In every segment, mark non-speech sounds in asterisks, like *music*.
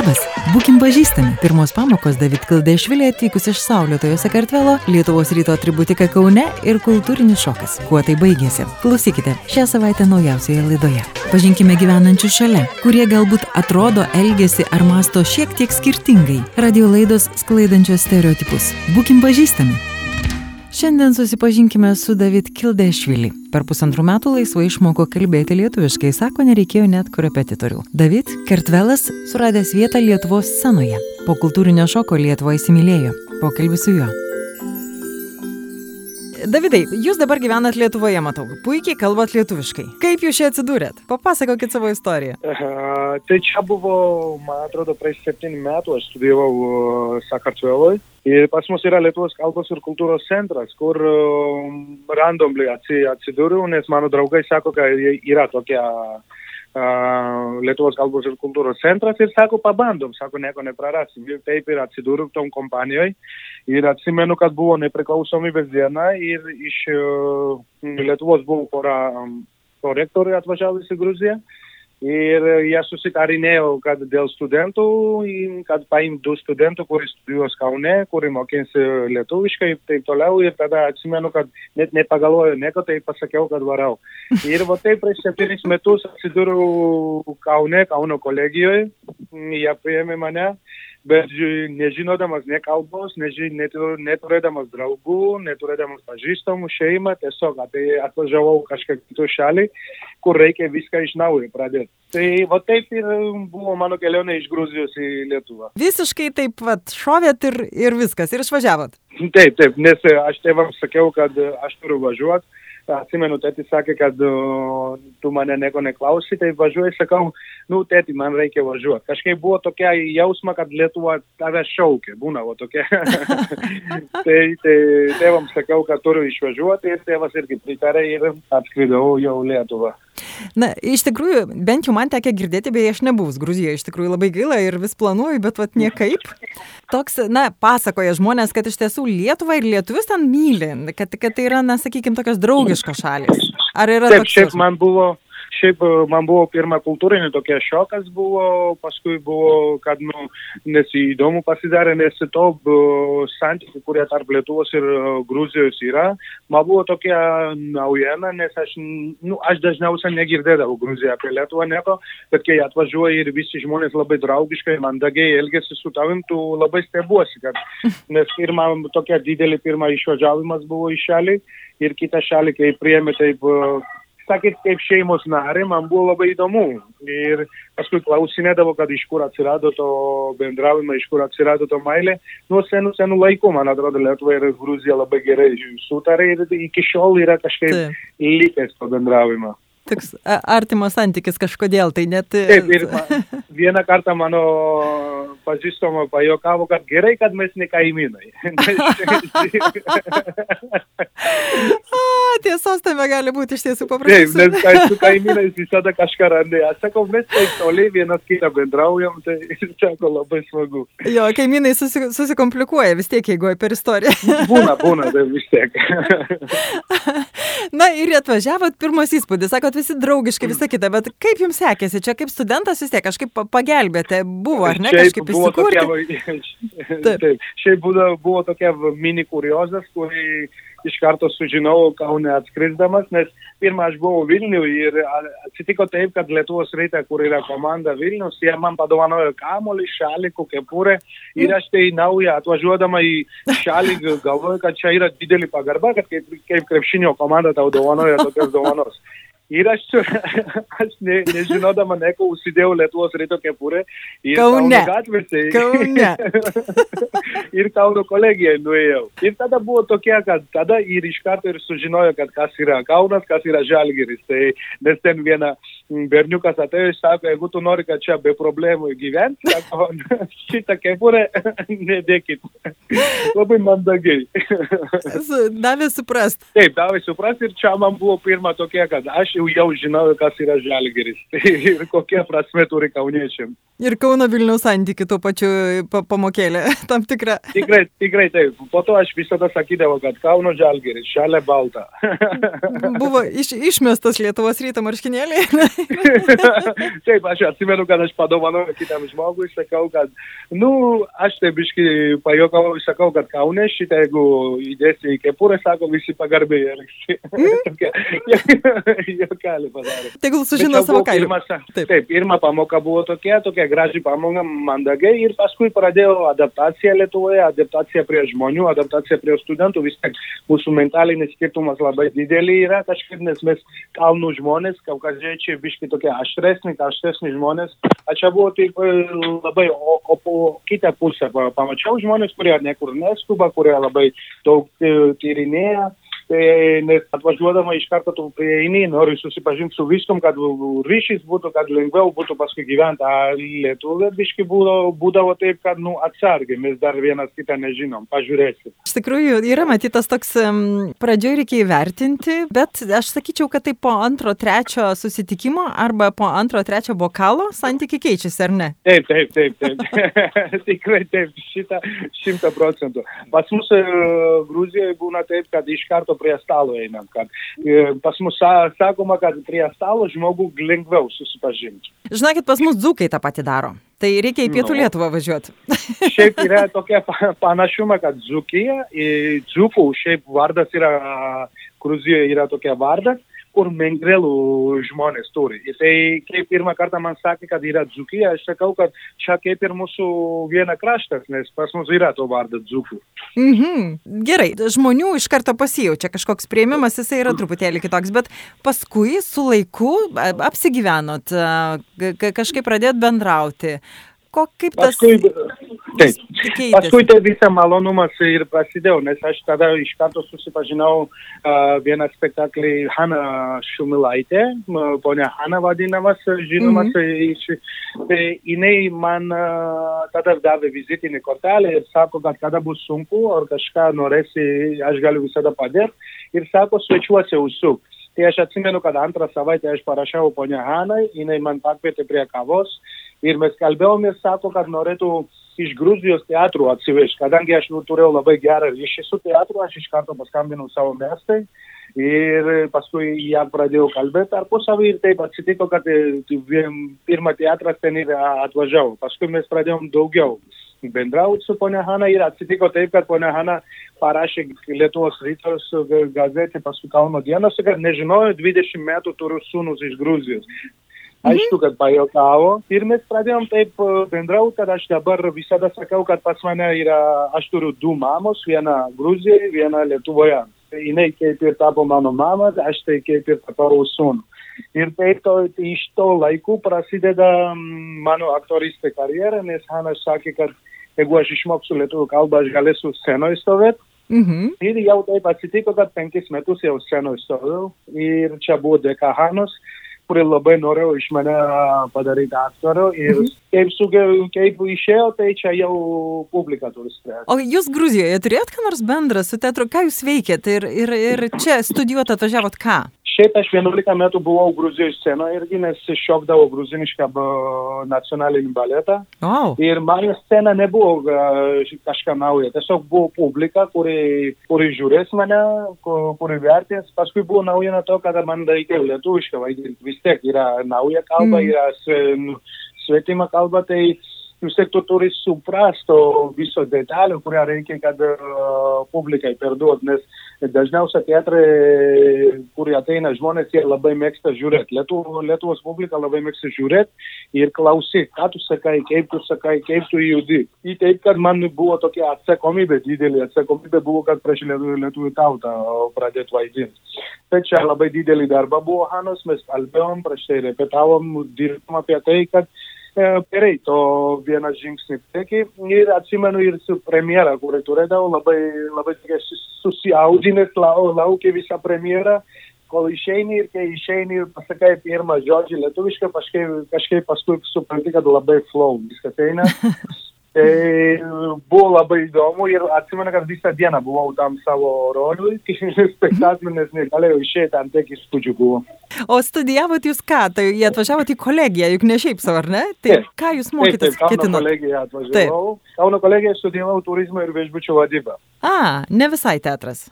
Labas, būkim pažįstami. Pirmos pamokos David Kildešvilė atvykus iš Saulėtojo Sakartvelo, Lietuvos ryto atributika Kaune ir kultūrinis šokas. Kuo tai baigėsi? Klausykite šią savaitę naujausioje laidoje. Pažinkime gyvenančius šalia, kurie galbūt atrodo, elgesi ar masto šiek tiek skirtingai. Radio laidos sklaidančios stereotipus. Būkim pažįstami. Šiandien susipažinkime su David Kildešvili. Per pusantrų metų laisvai išmoko kalbėti lietuviškai, sako, nereikėjo net korepetitorių. David Kertvelas suradęs vietą Lietuvos scenoje. Po kultūrinio šoko Lietuvą įsimylėjo. Pokalbis su juo. Davidai, jūs dabar gyvenat Lietuvoje, matau. Puikiai kalbat lietuviškai. Kaip jūs čia atsidūrėt? Papasakokit savo istoriją. Uh, tai čia buvo, man atrodo, prieš septyni metų aš studijavau uh, Sakartvelui. Ir pas mus yra Lietuvos kalbos ir kultūros centras, kur um, randomly atsidūriau, nes mano draugai sako, kad yra tokia uh, Lietuvos kalbos ir kultūros centras ir sako, pabandom, sako, nieko neprarasim. Ir taip ir atsidūriau tom kompanijoje. Ir atsimenu, kad buvo nepriklausomybės diena ir iš uh, Lietuvos buvo pora um, prorektorių atvažiavusi į Gruziją. Ir jie susitarinėjo, kad dėl studentų, kad paimt du studentų, kurie studijuos Kaune, kurie mokinsi lietuviškai ir taip toliau. Ir tada atsimenu, kad net nepagalvoju nieko, tai pasakiau, kad varau. Ir va taip prieš septynis metus atsidūriau Kaune, Kauno kolegijoje, jie priėmė mane bet nežinodamas ne kalbos, neži, neturėdamas draugų, neturėdamas pažįstamų šeimą, tiesiog atvažiavau kažką kitų šalį, kur reikia viską iš naujo pradėti. Tai va taip ir buvo mano kelionė iš Gruzijos į Lietuvą. Visiškai taip pat šovėt ir, ir viskas, ir išvažiavot. Taip, taip, nes aš tėvams sakiau, kad aš turiu važiuoti atsimenu, tėtis sakė, kad uh, tu mane nieko neklausai, tai važiuoju, sakau, nu, tėti, man reikia važiuoti. Kažkaip buvo tokia jausma, kad Lietuva tave šaukė, būna va tokia. tai, tai tėvams sakiau, kad turiu išvažiuoti ir tėvas irgi pritarė ir atskridau jau Lietuvą. Na, iš tikrųjų, bent jau man tekia girdėti, beje, aš nebuvus Gruzijoje, iš tikrųjų labai gaila ir vis planuoju, bet vat niekaip. Toks, na, pasakoja žmonės, kad iš tiesų Lietuvą ir lietuvius ten myli, kad, kad tai yra, na, sakykime, tokios draugiškos šalis. Ar yra Taip, toks? Šiaip man buvo, šiaip e, man buvo pirma kultūrinė tokia šokas buvo, paskui buvo, kad, nu, nes įdomu pasidarė, nes to santykių, kurie tarp Lietuvos ir e, Gruzijos yra, man buvo tokia naujiena, nes aš, nu, aš dažniausiai negirdėdavau Gruziją apie Lietuvą nieko, bet kai atvažiuoja ir visi žmonės labai draugiškai, mandagiai elgesi su tavim, tu labai stebuosi, kad, *laughs* nes pirma, tokia didelė pirma išvažiavimas buvo į šalį ir kitą šalį, kai priėmė taip sakėt, kaip šeimos narė, man buvo labai įdomu. Ir paskui klausinėdavo, kad iš kur atsirado to bendravimą, iš kur atsirado to meilė. Nuo senų, senų laikų, man atrodo, Lietuva ir Gruzija labai gerai sutarė ir iki šiol yra kažkaip likęs to bendravimo toks artimas santykis kažkodėl, tai net... Taip, ir vieną kartą mano pažįstama pajokavo, kad gerai, kad mes ne kaimynai. *laughs* Tiesos tame gali būti iš tiesų paprastai. Taip, nes kai su kaimynais visada kažką randai. Aš sakau, mes taip toliai vienas kitą bendraujam, tai *laughs* sako labai smagu. Jo, kaimynai susi, susikomplikuoja vis tiek, jeigu per istoriją. būna, būna, tai vis tiek. *laughs* Na ir atvažiavot, pirmas įspūdis, sakot, visi draugiškai, visa kita, bet kaip jums sekėsi, čia kaip studentas vis tiek kažkaip pagelbėte, buvo ar ne, šiaip kažkaip įsikurti? Tokia, *laughs* taip. taip, šiaip buvo, buvo tokia mini kuriozas, kurį iš karto sužinojau Kaune atskrisdamas, nes pirmą aš buvau Vilnių ir atsitiko taip, kad Lietuvos ryte, kur yra komanda Vilnius, jie man padovanojo kamolį, šalikų, kepurę ir aš tai naują atvažiuodama į šalį galvoju, kad čia yra didelį pagarba, kad kaip, kaip krepšinio komanda tau dovanoja tokias dovanos. Ir aš, *laughs* aš ne, nežinodama neko užsidėjau Lietuvos ryto kepurę. Kaune. Gatvėse. Kaune. *laughs* ir Kauno kolegijai nuėjau. Ir tada buvo tokia, kad tada ir iš karto ir sužinojo, kad kas yra Kaunas, kas yra Žalgiris. Tai nes ten viena berniukas atėjo ir sako, jeigu tu nori, kad čia be problemų gyventi, *laughs* sako, šitą kepurę *laughs* nedėkit. *laughs* Labai mandagiai. davė suprast. Taip, davė suprast ir čia man buvo pirma tokia, kad aš jau, jau žinau, kas yra žalgeris ir kokia prasme turi kauniečiam. Ir Kauno Vilniaus santykių tuo pačiu pa pamokėlė, tam tikra. Tikrai, tikrai taip. Po to aš visada sakydavau, kad Kauno žalgeris, šalia balta. Buvo iš, išmestas Lietuvos ryto marškinėlį *laughs* Taip, aš atsimenu, kad aš padovanoju kitam žmogui, sakau, kad, nu, aš tai biški pajokau, sakau, kad kaunė šitą, jeigu įdėsi į kepurę, sako, visi pagarbiai elgsi. Jokalį *laughs* *laughs* padarė. Tegul sužino savo kailį. Taip. taip, pirma pamoka buvo tokia, tokia graži pamoka, mandagiai ir paskui pradėjau adaptaciją Lietuvoje, adaptaciją prie žmonių, adaptaciją prie studentų, vis tiek mūsų mentalinis skirtumas labai didelį yra kažkaip, nes mes kalnų žmonės, kaukaziečiai, biški tokie aštresni, aštresni žmonės. A čia buvo taip e, labai, o, o po kitą pusę pamačiau žmonės, kurie niekur neskuba, kurie labai daug e, tyrinėja. Tai nes atvažiuodama iš karto tu prieini, nori susipažinti su viskom, kad ryšys būtų, kad lengviau būtų paskui gyventi. Lietuvė biški būdavo, būdavo taip, kad nu, atsargiai, mes dar vienas kitą nežinom, pažiūrėsim. Iš tikrųjų, yra matytas toks, pradžioj reikia įvertinti, bet aš sakyčiau, kad tai po antro, trečio susitikimo arba po antro, trečio bokalo santykiai keičiasi, ar ne? Taip, taip, taip, taip. *laughs* Tikrai taip, šitą šimtą procentų. Pas mus e, Gruzijoje būna taip, kad iš karto prie stalo einam, kad e, pas mus sakoma, kad prie stalo žmogų lengviau susipažinti. Žinokit, pas mus dzūkai tą patį daro. Tai reikia į pietų no. Lietuvą važiuoti. *laughs* šiaip yra tokia panašuma, kad dzūkija, dzūkų šiaip vardas yra, Gruzijoje yra tokia vardas, kur mengrelų žmonės turi. Ir tai kaip pirmą kartą man sakė, kad yra dzukija, aš sakau, kad čia kaip ir mūsų viena kraštas, nes pas mus yra to vardas dzukų. Mhm. Gerai, žmonių iš karto pasijaučia kažkoks prieimimas, jisai yra truputėlį kitoks, bet paskui su laiku apsigyvenot, kažkaip pradėt bendrauti. Ko, kaip tas... Paskui, taip, paskui tai visą malonumas ir prasidėjo, nes aš tada iš karto susipažinau uh, vieną spektaklį Hanna Šumilaitė, ponia Hanna vadinamas, žinomas, mm -hmm. iš, tai jinai man uh, tada davė vizitinį kortelę ir sako, kad kada bus sunku ar kažką norėsi, aš galiu visada padėti ir sako, svečiuosi užsuk. Tai aš atsimenu, kad antrą savaitę aš parašiau ponia Hanai, jinai man pakvietė prie kavos ir mes kalbėjomės, sako, kad norėtų iš Gruzijos teatrų atsivežti, kadangi aš nu, turėjau labai gerą ryšį su teatru, aš iš karto paskambinau savo mestai ir paskui ją pradėjau kalbėti tarpusavį ir taip atsitiko, kad e, pirmą teatrą ten ir atvažiavau, paskui mes pradėjom daugiau bendrauti su ponia Hanna ir atsitiko taip, kad ponia Hanna parašė Lietuvos rytos gazetė paskui Kauno dienos, kad nežinojo, 20 metų turiu sūnus iš Gruzijos. Aišku, kad pajokavo ir mes pradėjom taip e, bendrauti, kad aš dabar visada sakau, kad pas mane yra, aš turiu du mamos, vieną Gruzijoje, vieną Lietuvoje. Jis kaip ir tapo mano mama, aš tai kaip ir tapau sūnų. Ir taip to, iš to laikų prasideda mano aktoristė karjera, nes Hanas sakė, kad jeigu aš išmoksiu lietuvių kalbą, aš galėsiu scenoje stovėti. -hmm. Ir jau taip atsitiko, kad penkis metus jau scenoje stovėjau ir čia buvo dėka Hanos kuri labai norėjo iš mane padaryti aktorių ir mhm. kaip, su, kaip išėjo, tai čia jau publika turi spręsti. O jūs Gruzijoje turėjot ką nors bendrą su teatru, ką jūs veikėt ir, ir, ir čia studijuot atvažiavot ką? Šiaip aš 11 metų buvau Gruzijos scenoje irgi, nes šokdavau gruzinišką nacionalinį baletą. Oh. Ir mano scena nebuvo kažką nauja, tiesiog buvo publika, kuri, kuri žiūrės mane, kuri vertės. Paskui buvo naujiena to, kad man reikėjo lietuvišką vaidinti. Vis tiek yra nauja kalba, mm. yra nu, svetima kalba, tai vis tiek tu turi suprast to viso detalių, kurią reikia, kad uh, publikai perduot, nes dažniausiai teatrai, kurie ateina žmonės, jie labai mėgsta žiūrėti. Lietuvo, Lietuvos publika labai mėgsta žiūrėti ir klausyti, ką tu sakai, kaip tu sakai, kaip tu judi. Ir taip, kad man buvo tokia atsakomybė didelė, atsakomybė buvo, kad prieš lietuvių, tautą pradėti vaidinti. Tai čia labai didelį darbą buvo Hanos, mes kalbėjom, prieš tai repetavom, dirbom apie tai, kad gerai, to vienas žingsnį priekį. Ir atsimenu ir su premjera, kurį turėdavau, labai, labai susiaudinęs, lau, laukė visą premjerą, kol išeini ir kai išeini ir pasakai pirmą žodžią lietuvišką, kažkaip, kažkaip paskui supranti, kad labai flow viskas eina. Tai buvo labai įdomu ir atsimenu, kad visą dieną buvau tam savo roliui, *laughs* spektakliu, nes negalėjau išėti, ant tiek įspūdžių buvo. O studijavot jūs ką? Tai jie atvažiavote į kolegiją, juk ne šiaip savo, ar ne? Tai taip, ką jūs mokytės? Taip, taip, Kauno kolegiją atvažiavau. Taip. Kauno kolegiją studijavau turizmą ir viešbučių vadybą. A, ne visai teatras.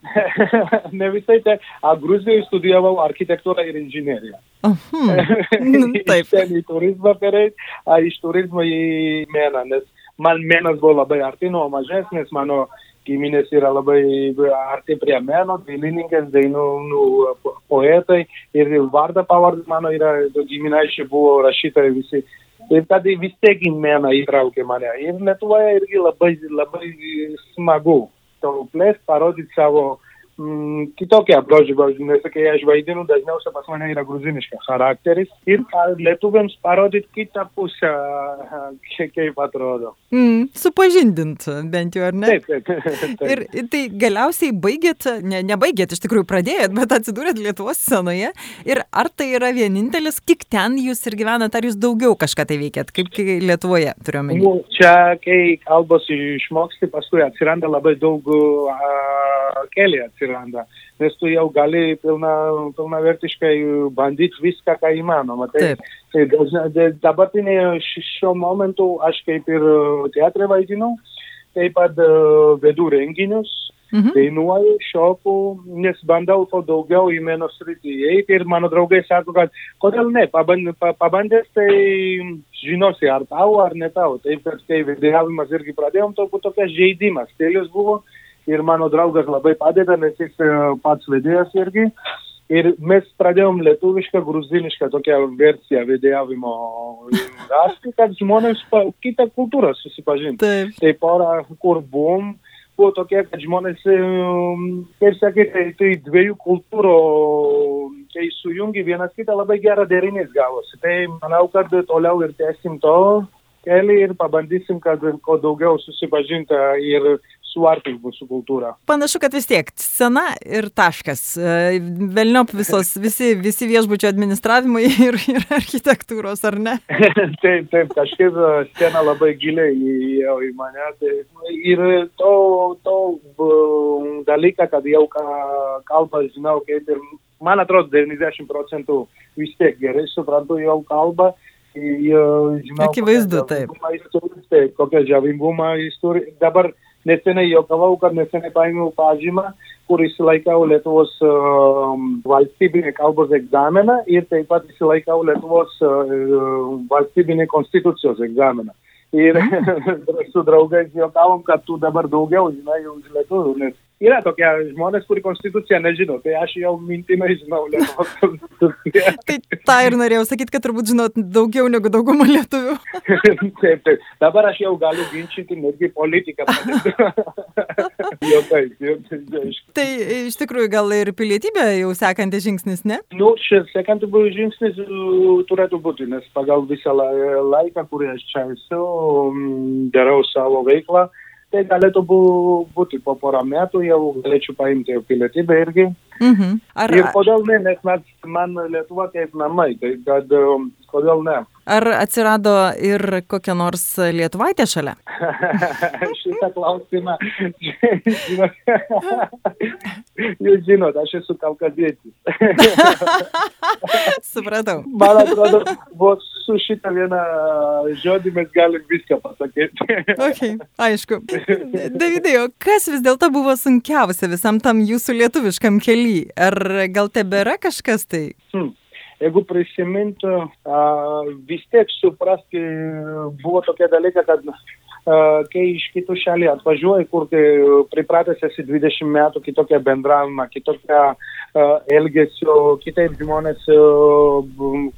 *laughs* ne visai teatras. A, Gruzijoje studijavau architektūrą ir inžineriją. Uh *laughs* -huh. Taip. iš ten į turizmą pereit, a iš turizmo į meną, nes man menas buvo labai arti, nuo mažesnis, mano giminės yra labai arti prie meno, dailininkės, dainų nu, poetai ir vardą pavardę mano yra giminaičiai buvo rašytojai visi. Ir tada vis tiek į meną įtraukė mane. Ir Lietuvoje irgi labai, labai smagu to plėsti, parodyti savo kitokia apgrožyba, nes kai aš vaidinu, dažniausiai pas mane yra gruziniškas charakteris ir lietuviams parodyti kitą pusę, kaip atrodo. Mm, supažindint bent jau, ar ne? Taip, taip. taip. Ir tai galiausiai baigėt, ne, nebaigėt, iš tikrųjų pradėjot, bet atsidūrėt Lietuvos scenoje. Ir ar tai yra vienintelis, tik ten jūs ir gyvenat, ar jūs daugiau kažką tai veikėt, kaip Lietuvoje turiuomenį? Nu, čia, kai kalbos išmoksti, paskui atsiranda labai daug uh, kelių atsiranda atsiranda, nes tu jau gali pilna, pilnavertiškai bandyti viską, ką įmanoma. Tai, tai dabartinėje šiuo momentu aš kaip ir teatrė vaidinu, taip pat vedu renginius, Mhm. Dainuoju, šoku, nes bandau to daugiau į meno sritį įeiti ir mano draugai sako, kad kodėl ne, pabandęs tai žinosi, ar tau, ar ne tau. Taip, kad kai videojavimas irgi pradėjom, to buvo tokia žaidimas, stilius buvo ir mano draugas labai padeda, nes jis e, pats vedėjas irgi. Ir mes pradėjom lietuvišką, gruzinišką tokią versiją vedėjavimo rasti, kad žmonės kitą kultūrą susipažintų. Taip. Tai pora, kur buvom, buvo tokie, kad žmonės, e, kaip sakyti, tai, tai dviejų kultūrų, kai sujungi vienas kitą, labai gerą derinys gavosi. Tai manau, kad toliau ir tęsim to kelią ir pabandysim, kad kuo daugiau susipažinta ir suartinti mūsų kultūrą. Panašu, kad vis tiek scena ir taškas. E, Velniop visos, visi, visi viešbučio administravimai ir, ir architektūros, ar ne? *laughs* taip, taip, kažkaip e, scena labai giliai įėjo į mane. Tai, ir to, to dalyką, kad jau ką kalbą žinau, kaip ir man atrodo 90 procentų vis tiek gerai suprantu jau kalbą. Žinau, Akivaizdu, taip. Taip, kokią žavingumą jis turi. Dabar neseniai juokavau, kad neseniai paėmiau pažymą, kur išsilaikau Lietuvos uh, valstybinį kalbos egzaminą ir taip pat išsilaikau Lietuvos uh, valstybinį konstitucijos egzaminą. Ir *laughs* su draugais juokavom, kad tu dabar daugiau žinai už lietuvių, nes yra tokie žmonės, kuri konstituciją nežino, tai aš jau mintinai žinau Lietuvos *laughs* konstituciją. tai tą ir norėjau sakyti, kad turbūt žinot daugiau negu dauguma lietuvių. *laughs* taip, taip. Dabar aš jau galiu ginčyti netgi politiką. *laughs* Jokais, jokais. Tai iš tikrųjų gal ir pilietybė jau sekantis žingsnis, ne? Nu, šis sekantis žingsnis turėtų būti, nes pagal visą laiką, kurį aš čia esu, darau savo veiklą tai galėtų būti po porą metų, jau galėčiau paimti jau pilietybę irgi. Mhm. Ar... Ir kodėl ne, nes man, man Lietuva kaip namai, tai kad um, kodėl ne. Ar atsirado ir kokia nors lietuvaitė šalia? *laughs* Šitą klausimą, *laughs* jūs žinot, aš esu kalkadėtis. *laughs* Supratau. Man atrodo, vos su šitą vieną žodį mes galim viską pasakyti. okay, aišku. Davidai, o kas vis dėlto buvo sunkiausia visam tam jūsų lietuviškam keliui? Ar gal tebėra kažkas tai? Hmm jeigu prisimintų, vis tiek suprasti, buvo tokie dalykai, kad kai iš kitų šalių atvažiuoji, kur pripratęs esi 20 metų kitokią bendravimą, kitokią elgesio, kitaip žmonės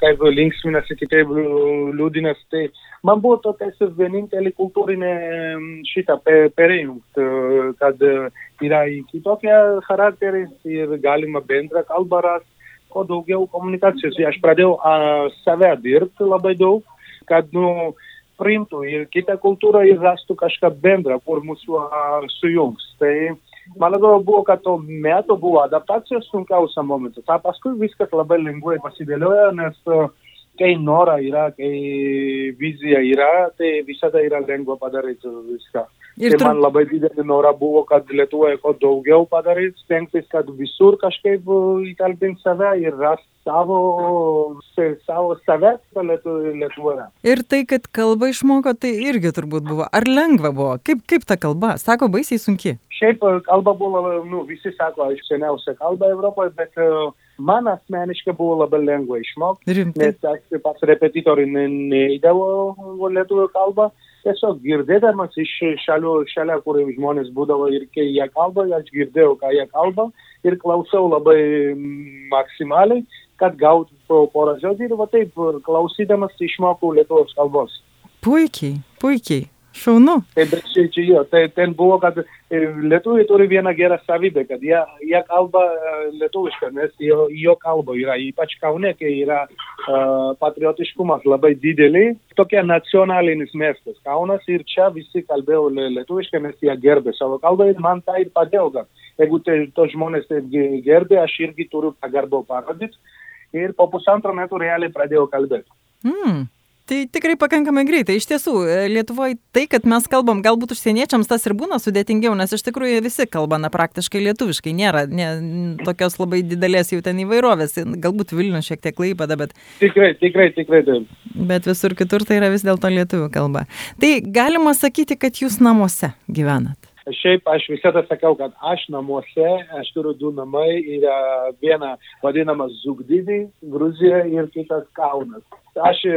kaip linksminasi, kitaip liūdinasi, tai man buvo tokia vienintelė kultūrinė šitą perėjungt, kad yra kitokie charakteris ir galima bendrą kalbą rasti kuo daugiau komunikacijos. Aš pradėjau a, save dirbti labai daug, kad nu, priimtų ir kitą kultūrą ir rastų kažką bendrą, kur mūsų a, sujungs. Tai man atrodo buvo, kad to metu buvo adaptacijos sunkiausia momentas. O paskui viskas labai lengvai pasidėliojo, nes a, kai nora yra, kai vizija yra, tai visada yra lengva padaryti viską. Ir tai man labai didelį norą buvo, kad Lietuvoje kuo daugiau padaryti, stengtis, kad visur kažkaip įtalpinti save ir rasti savo, savo save Lietuvoje. Ir tai, kad kalbą išmoko, tai irgi turbūt buvo. Ar lengva buvo? Kaip, kaip ta kalba? Sako, baisiai sunki. Šiaip kalba buvo, nu, visi sako, aš seniausia kalba Europoje, bet uh, man asmeniškai buvo labai lengva išmokti. Nes aš pats repetitoriui neįdavau lietuvių kalbą. Tiesiog girdėdamas iš šalių, šalia, kur žmonės būdavo ir kai jie kalba, aš girdėjau, ką jie kalba ir klausiau labai maksimaliai, kad gautų porą žodžių ir va taip klausydamas išmokau lietuvos kalbos. Puikiai, puikiai. Šaunu. Tai čia, čia jo, tai ten buvo, kad e, lietuviai turi vieną gerą savybę, kad jie, jie kalba e, lietuvišką, nes jo, jo kalba yra, ypač Kaune, kai yra uh, patriotiškumas labai didelį, tokia nacionalinis miestas Kaunas ir čia visi kalbėjo lietuviškai, nes jie gerbė savo kalbą ir man tai ir padėjo, kad jeigu tai, to žmonės taip gerbė, aš irgi turiu pagarbą parodyti ir po pusantro metų realiai pradėjau kalbėti. Mm. Tai tikrai pakankamai greitai. Iš tiesų, e, Lietuvoje tai, kad mes kalbam, galbūt užsieniečiams tas ir būna sudėtingiau, nes iš tikrųjų visi kalba, na, praktiškai lietuviškai. Nėra ne, tokios labai didelės jau ten įvairovės. Galbūt Vilnius šiek tiek laipada, bet... Tikrai, tikrai, tikrai taip. Bet visur kitur tai yra vis dėlto lietuvių kalba. Tai galima sakyti, kad jūs namuose gyvenat. Šiaip aš visada sakau, kad aš namuose, aš turiu du namai, yra viena vadinama Zugdidį, Gruzija ir kitas Kaunas. Aš, e,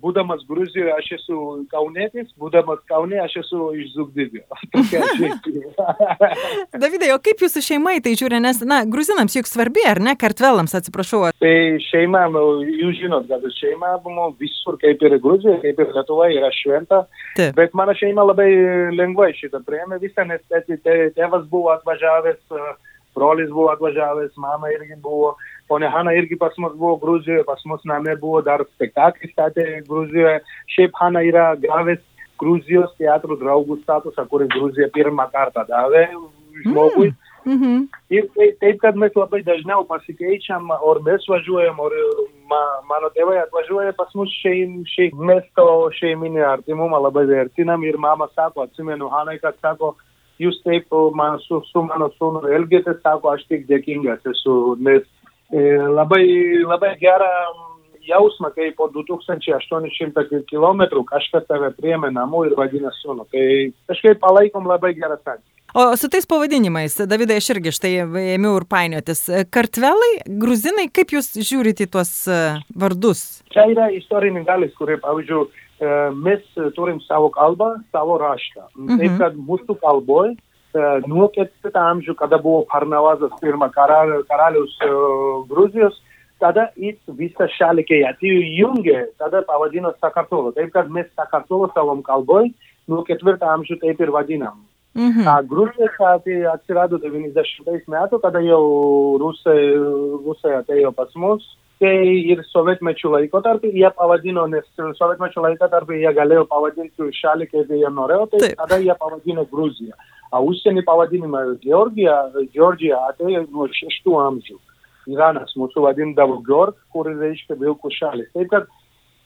būdamas Gruzijoje, aš esu kaunietis, būdamas Kaune, aš esu iš Zugdidžio. *laughs* *laughs* Davidai, o kaip jūsų šeima į tai žiūri, nes, na, gruzinams juk svarbi, ar ne, kartvelams, atsiprašau. Tai šeima, nu, jūs žinot, kad šeima nu, visur, kaip ir Gruzijoje, kaip ir Lietuvoje, yra šventa. Taip. Bet mano šeima labai lengvai šitą priėmė visą, ήταν έτσι τέβας που ατβαζάβες, πρόλης που ατβαζάβες, μάμα ήργη που, όνε χάνα ήργη πασμός που Γκρούζιο, πασμός να με που δαρ σπεκτάκλης τάτε Γκρούζιο, σέπ χάνα ήρα γκάβες Γκρούζιος θεάτρο δραούγου στάτος, ακούρε Γκρούζια πήρμα κάρτα, δάβε, λόγους. Mm. -hmm. Ir tai, taip, kad mes labai dažniau pasikeičiam, ar mes važiuojam, ar ma, mano tėvai atvažiuoja pas mus šeim, šeim, mes to šeiminį artimumą labai vertinam ir mama sako, atsimenu Hanai, kad sako, jūs taip man, su, su mano sūnu elgėtės, sako, aš tik dėkingas esu, nes E, labai, labai gerą jausmą, kai po 2800 km kažkas tave priemė namų ir vadina sūnų. Tai kažkaip palaikom labai gerą santykį. O su tais pavadinimais, Davidai, aš irgi štai ėmiau ir painiotis. Kartvelai, gruzinai, kaip jūs žiūrite į tuos e, vardus? Čia yra istorinis dalis, kurie, pavyzdžiui, e, mes turim savo kalbą, savo raštą. Mhm. Taip, kad mūsų kalboje nuo ketvirtą amžių, kada buvo Parnavazas pirmą karalius Gruzijos, tada jis visą šalį, kai atjungė, tada pavadino Sakartvelo. Taip, kad mes Sakartvelo savom kalboj nuo ketvirtą amžių taip ir vadinam. Mhm. A Gruzija tai atsirado 90 metų, kada jau rusai, rusai atėjo pas mus. Tai ir sovietmečių laikotarpį jie pavadino, nes sovietmečių laikotarpį jie galėjo pavadinti šalį, kaip jie norėjo, tai Taip. tada jie pavadino Gruziją. A užsienį pavadinimą Georgija, Georgija atėjo nuo šeštų amžių. Iranas mūsų vadindavo Georg, kur reiškia vilkų šalis. Taip kad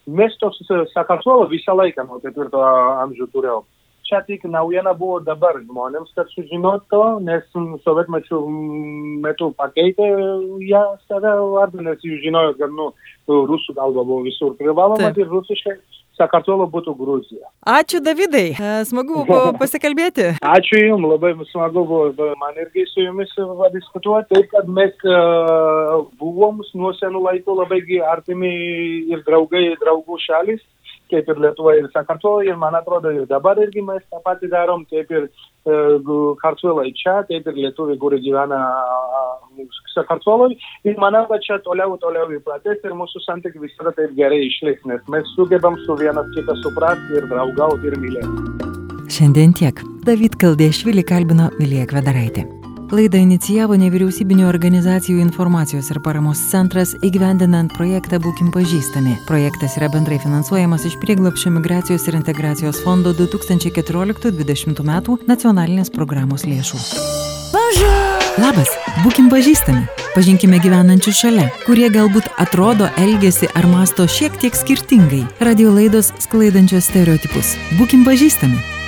mes tos Sakartvelo visą laiką nuo ketvirto amžių turėjom. Čia tik naujiena buvo dabar žmonėms, kad sužinot to, nes sovietmečių metu pakeitė ją save vardą, nes jūs žinojot, kad nu, rusų kalba buvo visur privaloma ir rusiškai Sakartvelo būtų Gruzija. Ačiū, Davidai. E, smagu buvo *laughs* pasikalbėti. Ačiū Jums, labai smagu buvo man irgi su Jumis diskutuoti. Taip, kad mes uh, buvom nuo senų laikų labai artimi ir draugai, draugų šalis kaip ir Lietuva ir Sakartvelo, ir man atrodo, ir dabar irgi mes tą patį darom, kaip ir uh, Kartvelai čia, taip ir Lietuviai, kurie gyvena Sakartveloj. Ir manau, kad čia toliau, toliau įpratės ir mūsų santykiai visada taip gerai išliks, nes mes sugebam su vienas kitą suprasti ir draugauti ir mylėti. Šiandien tiek. David Kaldėšvili kalbino Vilija Kvedaraitė. Laidą inicijavo nevyriausybinio organizacijų informacijos ir paramos centras įgyvendinant projektą Būkim pažįstami. Projektas yra bendrai finansuojamas iš prieglapščio migracijos ir integracijos fondo 2014-2020 metų nacionalinės programos lėšų. Bonjour. Labas, būkim pažįstami. Pažinkime gyvenančių šalia, kurie galbūt atrodo, elgesi ar masto šiek tiek skirtingai. Radio laidos sklaidančios stereotipus. Būkim pažįstami.